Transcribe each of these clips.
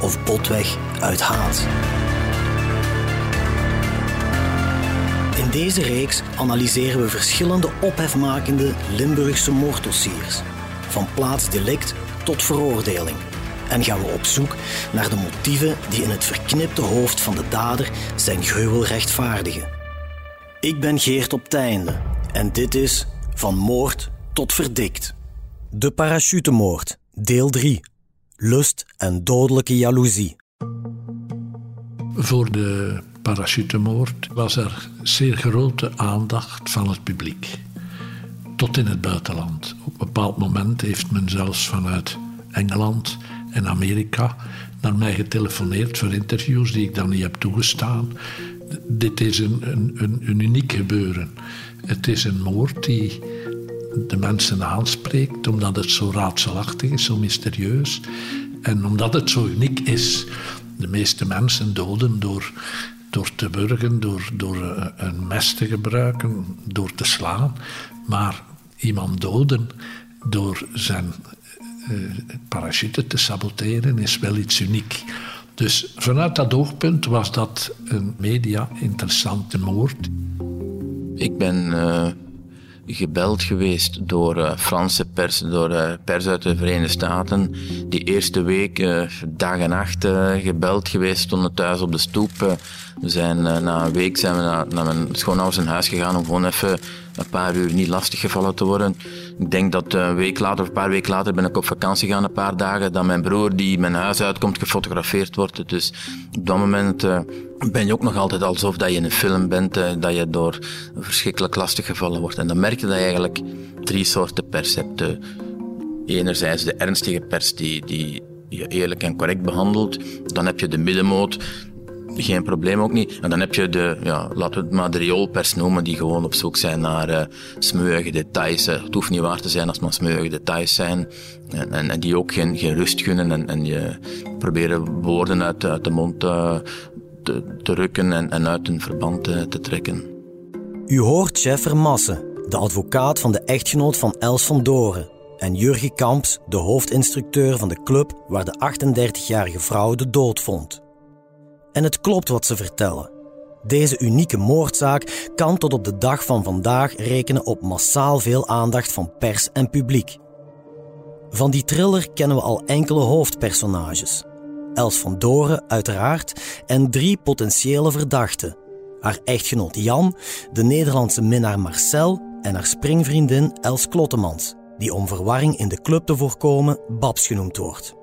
of botweg uit haat. In deze reeks analyseren we verschillende ophefmakende Limburgse moorddossiers, van plaatsdelict tot veroordeling. En gaan we op zoek naar de motieven die in het verknipte hoofd van de dader zijn gruwel rechtvaardigen. Ik ben Geert op Teinde en dit is Van Moord tot Verdikt. De parachutemoord, deel 3. Lust en dodelijke jaloezie. Voor de parachutemoord was er zeer grote aandacht van het publiek. Tot in het buitenland. Op een bepaald moment heeft men zelfs vanuit Engeland en Amerika naar mij getelefoneerd voor interviews die ik dan niet heb toegestaan. Dit is een, een, een, een uniek gebeuren. Het is een moord die de mensen aanspreekt, omdat het zo raadselachtig is, zo mysterieus. En omdat het zo uniek is. De meeste mensen doden door, door te burgen, door, door eh, een mes te gebruiken, door te slaan. Maar iemand doden door zijn uh, parachute te saboteren is wel iets uniek. Dus vanuit dat oogpunt was dat een media interessante moord. Ik ben uh, gebeld geweest door uh, Franse pers, door uh, pers uit de Verenigde Staten. Die eerste week, dag en nacht gebeld geweest, stonden thuis op de stoep. we zijn, na een week zijn we naar, naar mijn schoonouders in huis gegaan om gewoon even een paar uur niet lastiggevallen te worden. Ik denk dat een week later of een paar weken later ben ik op vakantie gaan, een paar dagen, dat mijn broer die mijn huis uitkomt gefotografeerd wordt. Dus op dat moment uh, ben je ook nog altijd alsof dat je in een film bent, uh, dat je door verschrikkelijk lastig gevallen wordt. En dan merk je dat je eigenlijk drie soorten pers hebt. Enerzijds de ernstige pers die, die je eerlijk en correct behandelt. Dan heb je de middenmoot geen probleem ook niet. En dan heb je de, ja, laten we het maar de rioolpers noemen, die gewoon op zoek zijn naar uh, smeuïge details. Het hoeft niet waar te zijn als het maar smeuïge details zijn. En, en, en, die ook geen, geen rust gunnen en, en je proberen woorden uit, uit de mond uh, te, te rukken en, en uit een verband uh, te trekken. U hoort Jeffer Massen, de advocaat van de echtgenoot van Els van Doren. En Jurgen Kamps, de hoofdinstructeur van de club waar de 38-jarige vrouw de dood vond. En het klopt wat ze vertellen. Deze unieke moordzaak kan tot op de dag van vandaag rekenen op massaal veel aandacht van pers en publiek. Van die thriller kennen we al enkele hoofdpersonages. Els van Doren, uiteraard, en drie potentiële verdachten. Haar echtgenoot Jan, de Nederlandse minnaar Marcel en haar springvriendin Els Klottemans, die om verwarring in de club te voorkomen Babs genoemd wordt.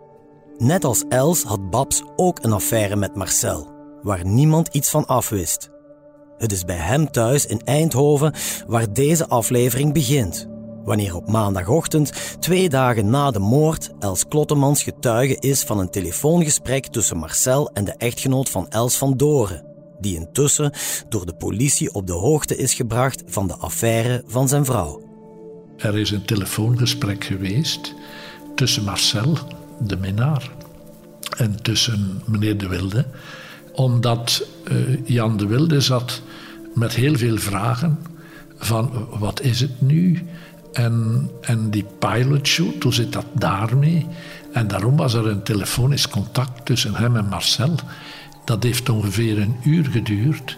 Net als Els had Babs ook een affaire met Marcel, waar niemand iets van afwist. Het is bij hem thuis in Eindhoven waar deze aflevering begint. Wanneer op maandagochtend, twee dagen na de moord, Els Klottemans getuige is van een telefoongesprek tussen Marcel en de echtgenoot van Els van Doren, die intussen door de politie op de hoogte is gebracht van de affaire van zijn vrouw. Er is een telefoongesprek geweest tussen Marcel de minnaar. En tussen meneer De Wilde, omdat uh, Jan De Wilde zat met heel veel vragen van wat is het nu? En, en die pilotshoot, hoe zit dat daarmee? En daarom was er een telefonisch contact tussen hem en Marcel. Dat heeft ongeveer een uur geduurd,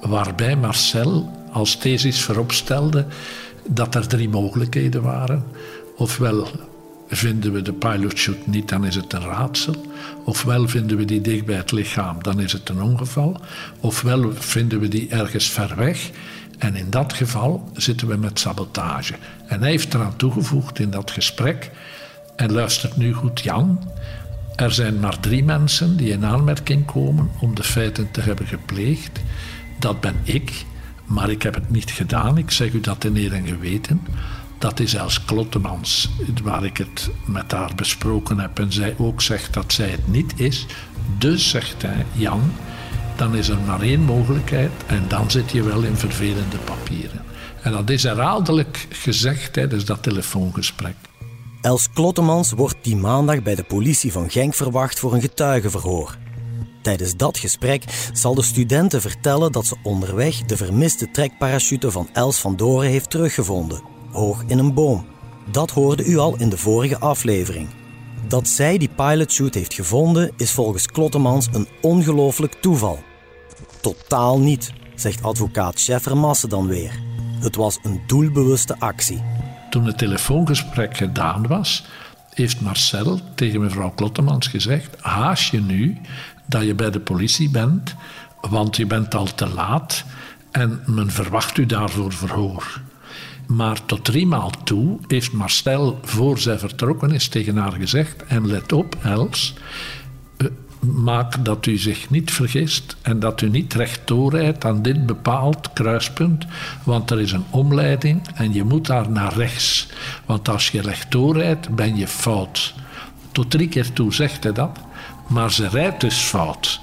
waarbij Marcel als thesis vooropstelde dat er drie mogelijkheden waren. Ofwel Vinden we de pilotshoot niet, dan is het een raadsel. Ofwel vinden we die dicht bij het lichaam, dan is het een ongeval. Ofwel vinden we die ergens ver weg. En in dat geval zitten we met sabotage. En hij heeft eraan toegevoegd in dat gesprek. En luistert nu goed, Jan. Er zijn maar drie mensen die in aanmerking komen om de feiten te hebben gepleegd. Dat ben ik, maar ik heb het niet gedaan. Ik zeg u dat in eer en geweten. Dat is Els Klottemans, waar ik het met haar besproken heb. En zij ook zegt dat zij het niet is. Dus zegt hij, Jan, dan is er maar één mogelijkheid en dan zit je wel in vervelende papieren. En dat is herhaaldelijk gezegd tijdens dat telefoongesprek. Els Klottemans wordt die maandag bij de politie van Genk verwacht voor een getuigenverhoor. Tijdens dat gesprek zal de studenten vertellen dat ze onderweg de vermiste trekparachute van Els van Doren heeft teruggevonden, hoog in een boom. Dat hoorde u al in de vorige aflevering. Dat zij die pilotchute heeft gevonden is volgens Klottemans een ongelooflijk toeval. Totaal niet, zegt advocaat Scheffer Masse dan weer. Het was een doelbewuste actie. Toen het telefoongesprek gedaan was, heeft Marcel tegen mevrouw Klottemans gezegd: haas je nu dat je bij de politie bent, want je bent al te laat en men verwacht u daarvoor verhoor. Maar tot drie maal toe heeft Marcel, voor zij vertrokken is, tegen haar gezegd: En let op, Els, maak dat u zich niet vergist en dat u niet rechtdoor rijdt aan dit bepaald kruispunt, want er is een omleiding en je moet daar naar rechts. Want als je rechtdoor rijdt, ben je fout. Tot drie keer toe zegt hij dat, maar ze rijdt dus fout.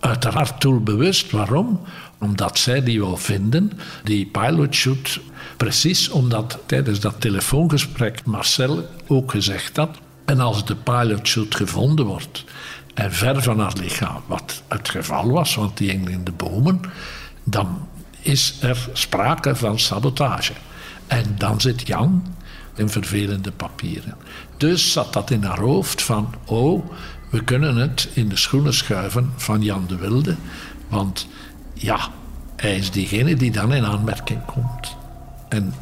Uiteraard doelbewust. Waarom? Omdat zij die wil vinden, die pilotshoot, precies omdat tijdens dat telefoongesprek Marcel ook gezegd had, en als de pilotshoot gevonden wordt, en ver van haar lichaam, wat het geval was, want die hing in de bomen, dan is er sprake van sabotage. En dan zit Jan in vervelende papieren. Dus zat dat in haar hoofd van, oh, we kunnen het in de schoenen schuiven van Jan de Wilde, want ja, hij is diegene die dan in aanmerking komt. En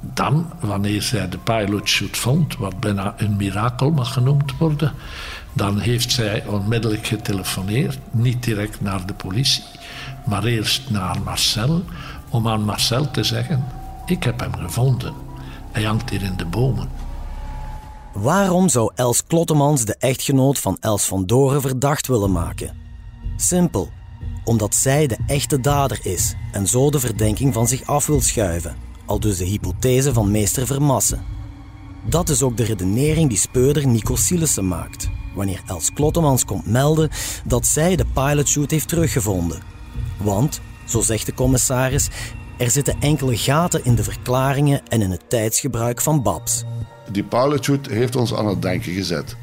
dan, wanneer zij de pilotshoot vond, wat bijna een mirakel mag genoemd worden, dan heeft zij onmiddellijk getelefoneerd, niet direct naar de politie, maar eerst naar Marcel, om aan Marcel te zeggen: Ik heb hem gevonden. Hij hangt hier in de bomen. Waarom zou Els Klottemans de echtgenoot van Els van Doren verdacht willen maken? Simpel, omdat zij de echte dader is en zo de verdenking van zich af wil schuiven, dus de hypothese van meester Vermassen. Dat is ook de redenering die speurder Nico Sielissen maakt wanneer Els Klottemans komt melden dat zij de pilotshoot heeft teruggevonden. Want, zo zegt de commissaris, er zitten enkele gaten in de verklaringen en in het tijdsgebruik van Babs. Die pilotshoot heeft ons aan het denken gezet.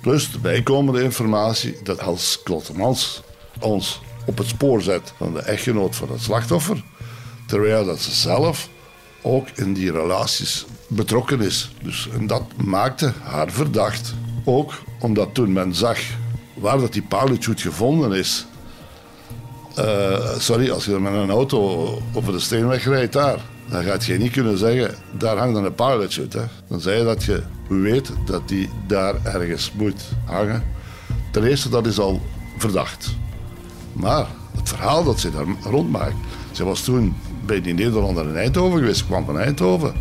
Plus de bijkomende informatie dat Els Klottemans ons op het spoor zet van de echtgenoot van het slachtoffer, terwijl dat ze zelf ook in die relaties betrokken is. Dus, en dat maakte haar verdacht. Ook omdat toen men zag waar dat die parachute gevonden is. Uh, sorry, als je met een auto over de steenweg rijdt daar, dan gaat je niet kunnen zeggen, daar hangt een. Hè. Dan zei je dat je weet dat die daar ergens moet hangen. Ten eerste, dat is al verdacht. Maar het verhaal dat ze daar rondmaakt. Ze was toen bij die Nederlander in Eindhoven geweest, kwam van Eindhoven.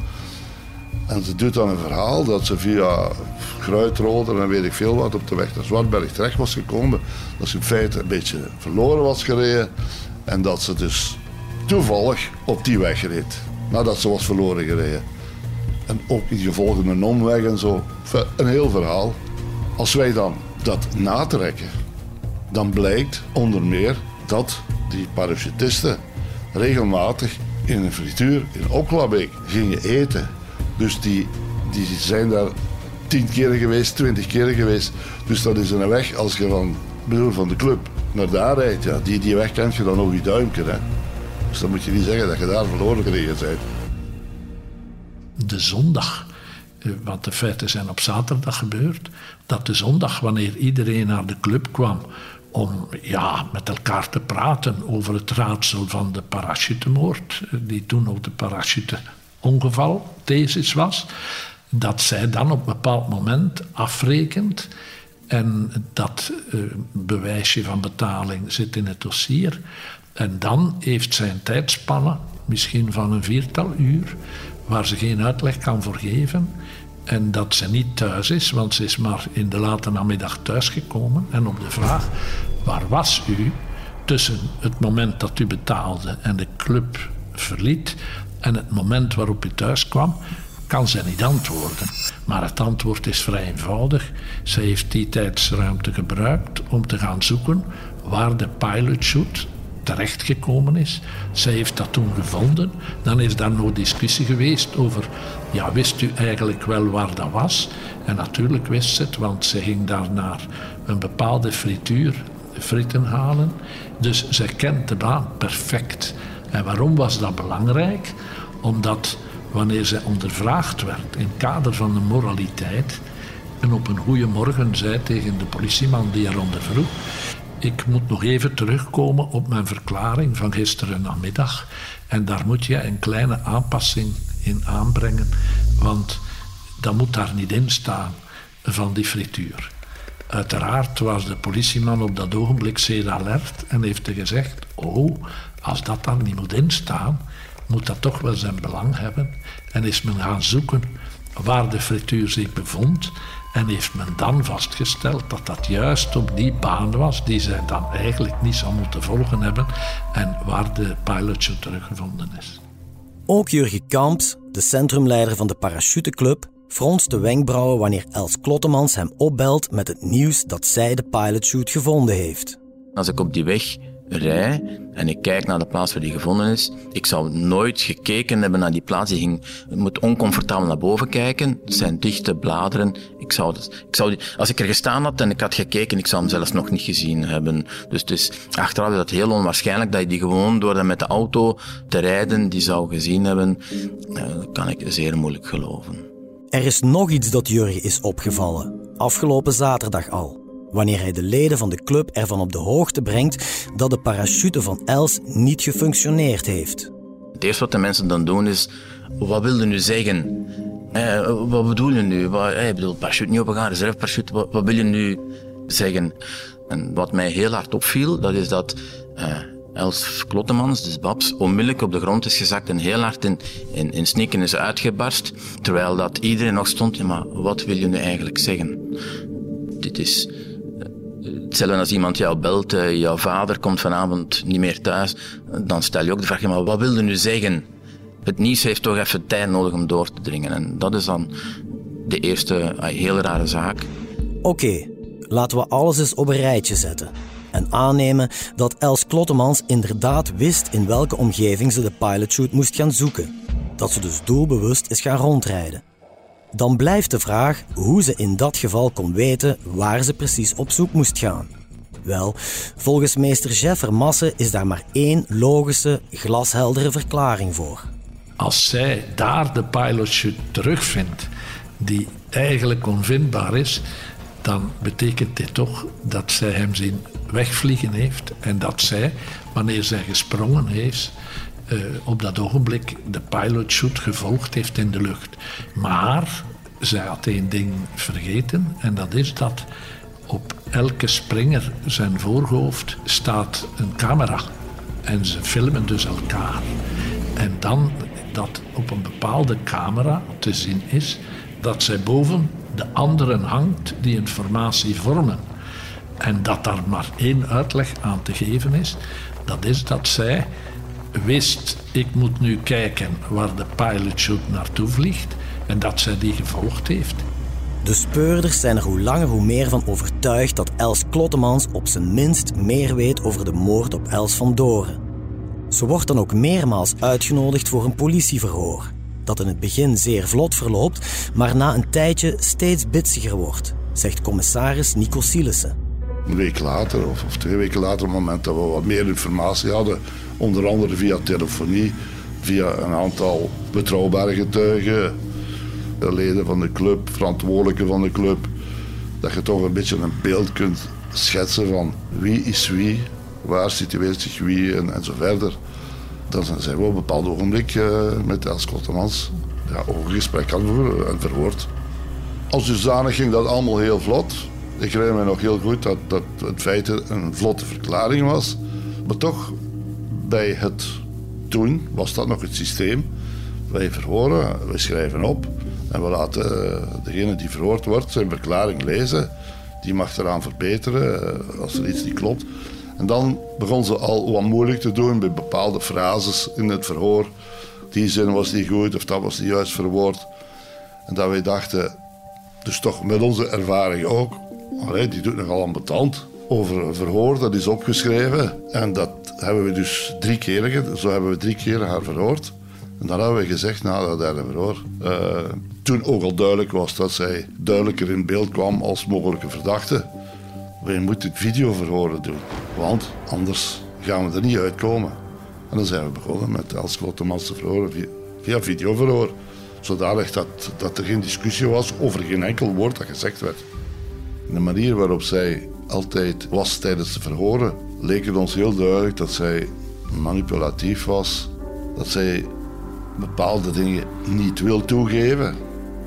En ze doet dan een verhaal dat ze via Kruidroder en weet ik veel wat op de weg naar Zwartberg terecht was gekomen. Dat ze in feite een beetje verloren was gereden. En dat ze dus toevallig op die weg reed. Nadat ze was verloren gereden. En ook in gevolg een omweg en zo. Een heel verhaal. Als wij dan dat natrekken, dan blijkt onder meer dat die parachutisten regelmatig in een frituur in Oklabeek gingen eten. Dus die, die zijn daar tien keren geweest, twintig keren geweest. Dus dat is een weg als je van, bedoel, van de club naar daar rijdt. Ja, die, die weg kent je dan nog je duimpje. Hè. Dus dan moet je niet zeggen dat je daar verloren gereden bent. De zondag, eh, want de feiten zijn op zaterdag gebeurd, dat de zondag, wanneer iedereen naar de club kwam om ja, met elkaar te praten over het raadsel van de parachutemoord, eh, die toen ook de parachuteongeval thesis was, dat zij dan op een bepaald moment afrekent en dat uh, bewijsje van betaling zit in het dossier. En dan heeft zij een tijdspanne, misschien van een viertal uur, waar ze geen uitleg kan voor geven. En dat ze niet thuis is, want ze is maar in de late namiddag thuisgekomen. En op de vraag, waar was u tussen het moment dat u betaalde en de club verliet en het moment waarop u thuis kwam, kan zij niet antwoorden. Maar het antwoord is vrij eenvoudig. Zij heeft die tijdsruimte gebruikt om te gaan zoeken waar de pilotshoot terechtgekomen is. Zij heeft dat toen gevonden. Dan is daar nog discussie geweest over, ja, wist u eigenlijk wel waar dat was? En natuurlijk wist ze het, want ze ging daar naar een bepaalde frituur frieten halen. Dus zij kent de baan perfect. En waarom was dat belangrijk? Omdat wanneer zij ondervraagd werd in het kader van de moraliteit en op een goede morgen zei tegen de politieman die haar ondervroeg ik moet nog even terugkomen op mijn verklaring van gisteren namiddag. En daar moet je een kleine aanpassing in aanbrengen, want dat moet daar niet in staan van die frituur. Uiteraard was de politieman op dat ogenblik zeer alert en heeft gezegd: Oh, als dat dan niet moet instaan, moet dat toch wel zijn belang hebben. En is men gaan zoeken waar de frituur zich bevond. En heeft men dan vastgesteld dat dat juist op die baan was die zij dan eigenlijk niet zou moeten volgen hebben en waar de pilotje teruggevonden is. Ook Jurgen Kamps, de centrumleider van de parachuteclub, fronst de wenkbrauwen wanneer Els Klottemans hem opbelt met het nieuws dat zij de pilotshoot gevonden heeft. Als ik op die weg rij en ik kijk naar de plaats waar die gevonden is, ik zou nooit gekeken hebben naar die plaats. Die ging, moet oncomfortabel naar boven kijken. Het zijn dichte bladeren. Ik zou, ik zou als ik er gestaan had en ik had gekeken, ik zou hem zelfs nog niet gezien hebben. Dus het is achteraf dat heel onwaarschijnlijk dat je die gewoon door met de auto te rijden, die zou gezien hebben. Dat kan ik zeer moeilijk geloven. Er is nog iets dat Jurgen is opgevallen. Afgelopen zaterdag al wanneer hij de leden van de club ervan op de hoogte brengt dat de parachute van Els niet gefunctioneerd heeft. Het eerste wat de mensen dan doen is, wat wil je nu zeggen? Eh, wat bedoel je nu? Wat, eh, ik bedoel, parachute niet opgegaan, reserveparachute, wat, wat wil je nu zeggen? En wat mij heel hard opviel, dat is dat eh, Els Klottemans, dus Babs, onmiddellijk op de grond is gezakt en heel hard in, in, snikken is uitgebarst. Terwijl dat iedereen nog stond, maar wat wil je nu eigenlijk zeggen? Dit is Hetzelfde als iemand jou belt, uh, jouw vader komt vanavond niet meer thuis, dan stel je ook de vraag, maar wat wil je nu zeggen? Het nieuws heeft toch even tijd nodig om door te dringen. En dat is dan de eerste uh, hele rare zaak. Oké, laten we alles eens op een rijtje zetten. En aannemen dat Els Klottemans inderdaad wist in welke omgeving ze de pilotshoot moest gaan zoeken. Dat ze dus doelbewust is gaan rondrijden. Dan blijft de vraag hoe ze in dat geval kon weten waar ze precies op zoek moest gaan. Wel, volgens meester Jeff Masse is daar maar één logische, glasheldere verklaring voor. Als zij daar de pilotje terugvindt, die eigenlijk onvindbaar is, dan betekent dit toch dat zij hem zien wegvliegen heeft en dat zij, wanneer zij gesprongen heeft, uh, op dat ogenblik de pilotshoot gevolgd heeft in de lucht. Maar zij had één ding vergeten en dat is dat op elke springer zijn voorhoofd staat een camera. En ze filmen dus elkaar. En dan dat op een bepaalde camera te zien is dat zij boven de anderen hangt die informatie vormen. En dat daar maar één uitleg aan te geven is, dat is dat zij wist, ik moet nu kijken waar de pilotshoot naartoe vliegt en dat zij die gevolgd heeft. De speurders zijn er hoe langer hoe meer van overtuigd dat Els Klottemans op zijn minst meer weet over de moord op Els van Doren. Ze wordt dan ook meermaals uitgenodigd voor een politieverhoor, dat in het begin zeer vlot verloopt, maar na een tijdje steeds bitsiger wordt, zegt commissaris Nico Sielissen. Een week later, of, of twee weken later, op het moment dat we wat meer informatie hadden, Onder andere via telefonie, via een aantal betrouwbare getuigen, de leden van de club, verantwoordelijken van de club. Dat je toch een beetje een beeld kunt schetsen van wie is wie, waar situeert zich wie en, en zo verder. Dan zijn we op een bepaald ogenblik uh, met Els Kottemans ja, een gesprek en verwoord. Als dusdanig ging dat allemaal heel vlot. Ik herinner me nog heel goed dat, dat het feit een vlotte verklaring was. Maar toch bij het toen was dat nog het systeem. Wij verhoren, wij schrijven op en we laten eh, degene die verhoord wordt zijn verklaring lezen. Die mag eraan verbeteren eh, als er iets niet klopt. En dan begon ze al wat moeilijk te doen bij bepaalde frases in het verhoor. Die zin was niet goed of dat was niet juist verwoord. En dat wij dachten, dus toch met onze ervaring ook, die doet nogal ambetant over een verhoor, dat is opgeschreven. En dat hebben we dus drie keer, zo hebben we drie keer haar verhoord. En dan hebben we gezegd na dat derde verhoor, uh, toen ook al duidelijk was dat zij duidelijker in beeld kwam als mogelijke verdachte, wij moeten videoverhoren doen, want anders gaan we er niet uitkomen. En dan zijn we begonnen met Els Klottemans te verhoren via, via videoverhoor. Zodanig dat, dat er geen discussie was over geen enkel woord dat gezegd werd. De manier waarop zij altijd was tijdens de verhoren, leek het ons heel duidelijk dat zij manipulatief was. Dat zij bepaalde dingen niet wil toegeven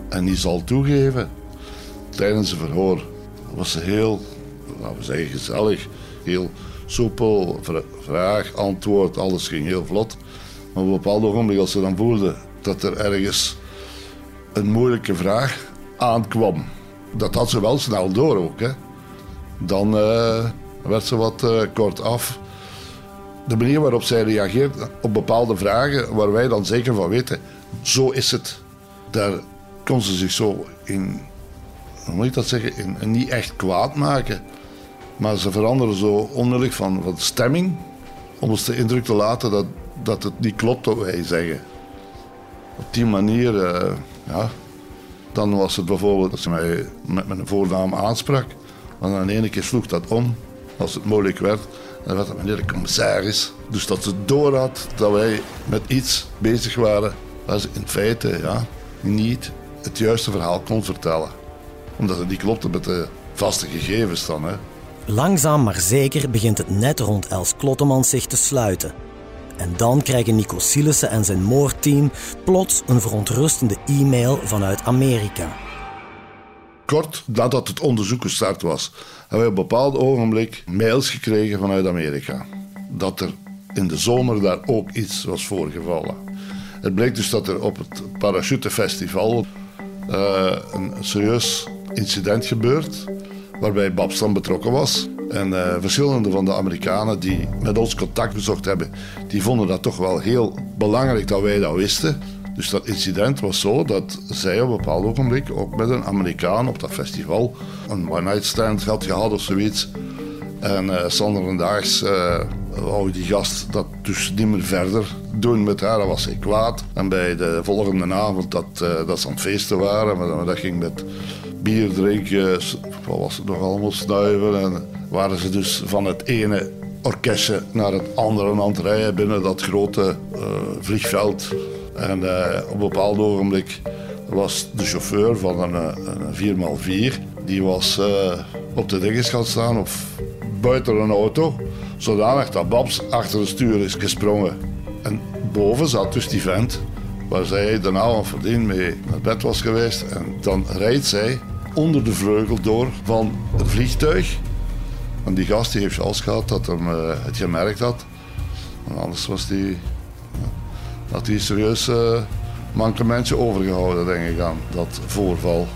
en niet zal toegeven. Tijdens het verhoor was ze heel, laten we zeggen, gezellig, heel soepel, vraag, antwoord, alles ging heel vlot. Maar op een bepaald ogenblik, als ze dan voelde dat er ergens een moeilijke vraag aankwam, dat had ze wel snel door ook. Hè. Dan uh, werd ze wat uh, kort af. De manier waarop zij reageert op bepaalde vragen, waar wij dan zeker van weten, zo is het. Daar kon ze zich zo in, hoe moet ik dat zeggen, in, niet echt kwaad maken. Maar ze veranderen zo onmiddellijk van, van stemming, om ons de indruk te laten dat, dat het niet klopt wat wij zeggen. Op die manier, uh, ja, dan was het bijvoorbeeld dat ze mij met mijn voornaam aansprak. Want dan ene keer sloeg dat om, als het moeilijk werd. Werd het meneer de commissaris. Dus dat ze door had dat wij met iets bezig waren ze in feite ja, niet het juiste verhaal kon vertellen. Omdat het niet klopte met de vaste gegevens dan. Hè. Langzaam maar zeker begint het net rond Els Klottemans zich te sluiten. En dan krijgen Nico Silissen en zijn moordteam plots een verontrustende e-mail vanuit Amerika. Kort nadat het onderzoek gestart was, hebben we op een bepaald ogenblik mails gekregen vanuit Amerika. Dat er in de zomer daar ook iets was voorgevallen. Het bleek dus dat er op het parachutefestival uh, een serieus incident gebeurt waarbij Babs dan betrokken was. En uh, verschillende van de Amerikanen die met ons contact bezocht hebben, die vonden dat toch wel heel belangrijk dat wij dat wisten. Dus dat incident was zo dat zij op een bepaald ogenblik ook met een Amerikaan op dat festival een one-night stand had gehad of zoiets. En uh, zonderendaags uh, wou die gast dat dus niet meer verder doen met haar. Dan was hij kwaad. En bij de volgende avond dat, dat ze aan het feesten waren, maar dat ging met bier drinken, wat was het nog allemaal, snuiven. En waren ze dus van het ene orkestje naar het andere aan het rijden binnen dat grote uh, vliegveld. En uh, op een bepaald ogenblik was de chauffeur van een, een 4x4, die was op de dinges gaan staan of buiten een auto, zodanig dat Babs achter het stuur is gesprongen. En boven zat dus die vent waar zij de avond voordien mee naar bed was geweest. En dan rijdt zij onder de vleugel door van het vliegtuig. En die gast die heeft zelfs gehad dat hij uh, het gemerkt had. En anders was die, had hij serieus uh, mankementje overgehouden, denk ik, aan dat voorval.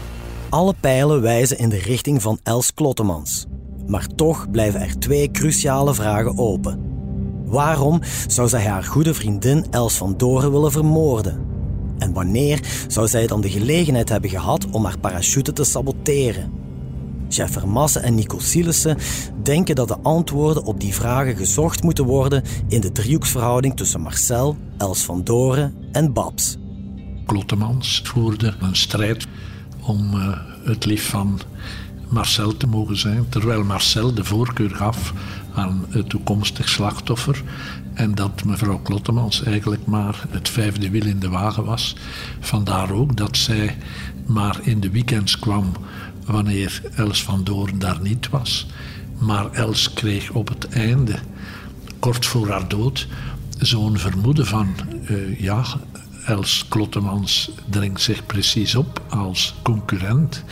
Alle pijlen wijzen in de richting van Els Klottemans. Maar toch blijven er twee cruciale vragen open. Waarom zou zij haar goede vriendin Els van Doren willen vermoorden? En wanneer zou zij dan de gelegenheid hebben gehad om haar parachute te saboteren? Chef Vermassen en Nico Sielissen denken dat de antwoorden op die vragen gezocht moeten worden in de driehoeksverhouding tussen Marcel, Els van Doren en Babs. Klottemans voerde een strijd om uh, het lief van Marcel te mogen zijn, terwijl Marcel de voorkeur gaf aan het toekomstig slachtoffer en dat mevrouw Klottemans eigenlijk maar het vijfde wiel in de wagen was. Vandaar ook dat zij maar in de weekends kwam wanneer Els van Doorn daar niet was. Maar Els kreeg op het einde, kort voor haar dood, zo'n vermoeden van... Uh, ja, Els Klottemans dringt zich precies op als concurrent.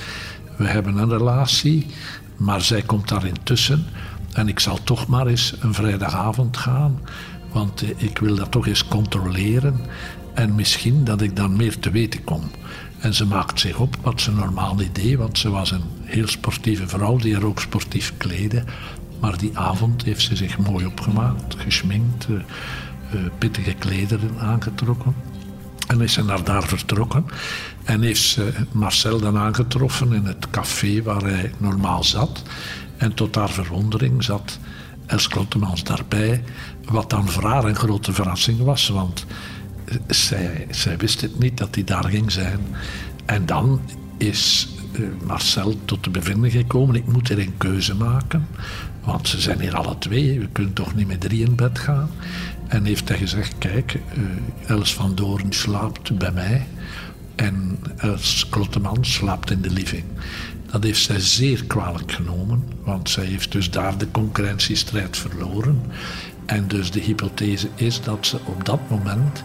We hebben een relatie, maar zij komt daar intussen. En ik zal toch maar eens een vrijdagavond gaan, want eh, ik wil dat toch eens controleren. En misschien dat ik dan meer te weten kom. En ze maakt zich op, wat ze normaal niet deed, want ze was een heel sportieve vrouw die er ook sportief kleedde. Maar die avond heeft ze zich mooi opgemaakt, geschminkt, uh, pittige klederen aangetrokken. En is ze naar daar vertrokken. En heeft ze Marcel dan aangetroffen in het café waar hij normaal zat. En tot haar verwondering zat Els Klottemans daarbij. Wat dan voor haar een grote verrassing was. Want zij, wist het niet dat hij daar ging zijn. En dan is eh, Marcel tot de bevinding gekomen: ik moet er een keuze maken. Want ze zijn hier alle twee, we kunnen toch niet met drie in bed gaan. En heeft hij gezegd: Kijk, uh, Els van Doorn slaapt bij mij. En Els Klotteman slaapt in de living. Dat heeft zij zeer kwalijk genomen, want zij heeft dus daar de concurrentiestrijd verloren. En dus de hypothese is dat ze op dat moment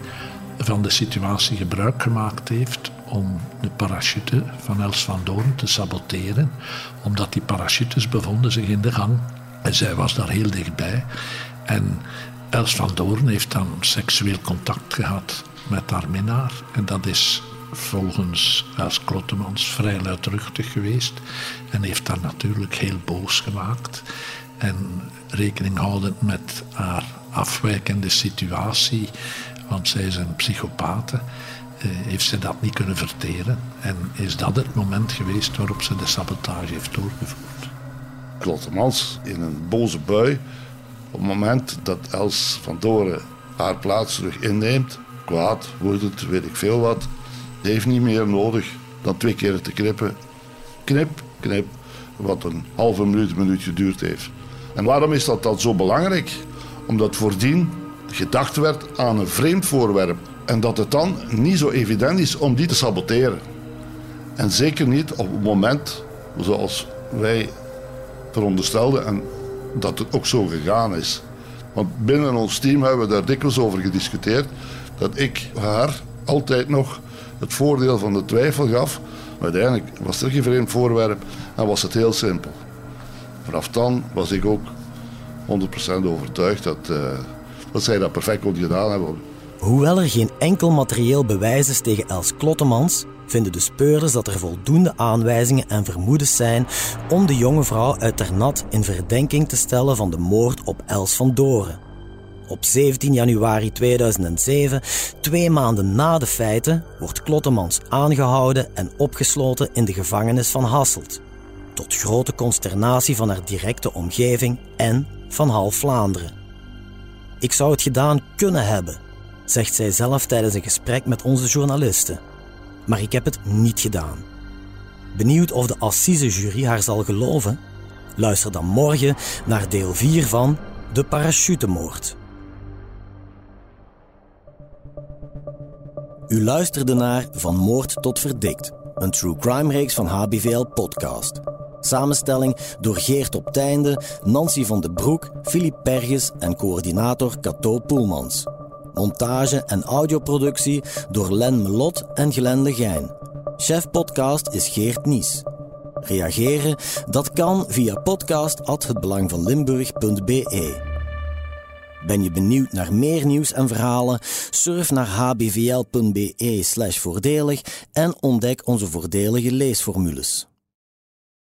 van de situatie gebruik gemaakt heeft om de parachute van Els van Doorn te saboteren, omdat die parachutes bevonden zich in de gang en zij was daar heel dichtbij. En Els van Doorn heeft dan seksueel contact gehad met haar minnaar en dat is volgens Els Klottemans vrij luidruchtig geweest en heeft haar natuurlijk heel boos gemaakt. En rekening houdend met haar afwijkende situatie want zij is een psychopaat. Eh, heeft ze dat niet kunnen verteren. En is dat het moment geweest waarop ze de sabotage heeft doorgevoerd. Klottemans in een boze bui. Op het moment dat Els van Doren haar plaats terug inneemt, kwaad, woedend, weet ik veel wat, heeft niet meer nodig dan twee keer te knippen. Knip, knip, wat een halve minuut, een minuut geduurd heeft. En waarom is dat dan zo belangrijk? Omdat voordien gedacht werd aan een vreemd voorwerp. En dat het dan niet zo evident is om die te saboteren. En zeker niet op het moment zoals wij veronderstelden en dat het ook zo gegaan is. Want binnen ons team hebben we daar dikwijls over gediscuteerd. Dat ik haar altijd nog het voordeel van de twijfel gaf. Maar uiteindelijk was er geen vreemd voorwerp en was het heel simpel. Vanaf dan was ik ook 100% overtuigd dat, uh, dat zij dat perfect kon gedaan hebben. Hoewel er geen enkel materieel bewijs is tegen Els Klottemans, vinden de speurders dat er voldoende aanwijzingen en vermoedens zijn om de jonge vrouw uit Ternat in verdenking te stellen van de moord op Els van Doren. Op 17 januari 2007, twee maanden na de feiten, wordt Klottemans aangehouden en opgesloten in de gevangenis van Hasselt. Tot grote consternatie van haar directe omgeving en van half Vlaanderen. Ik zou het gedaan kunnen hebben, zegt zij zelf tijdens een gesprek met onze journalisten. Maar ik heb het niet gedaan. Benieuwd of de assisejury haar zal geloven? Luister dan morgen naar deel 4 van De Parachutemoord. U luisterde naar Van Moord tot Verdikt, een true crime reeks van HBVL Podcast. Samenstelling door Geert op Teinde, Nancy van de Broek, Filip Perges en coördinator Cato Poelmans. Montage en audioproductie door Len Melot en Glenn de Gein. Chef podcast is Geert Nies. Reageren? Dat kan via podcast@hetbelangvanlimburg.be. Ben je benieuwd naar meer nieuws en verhalen? Surf naar hbvl.be/voordelig en ontdek onze voordelige leesformules.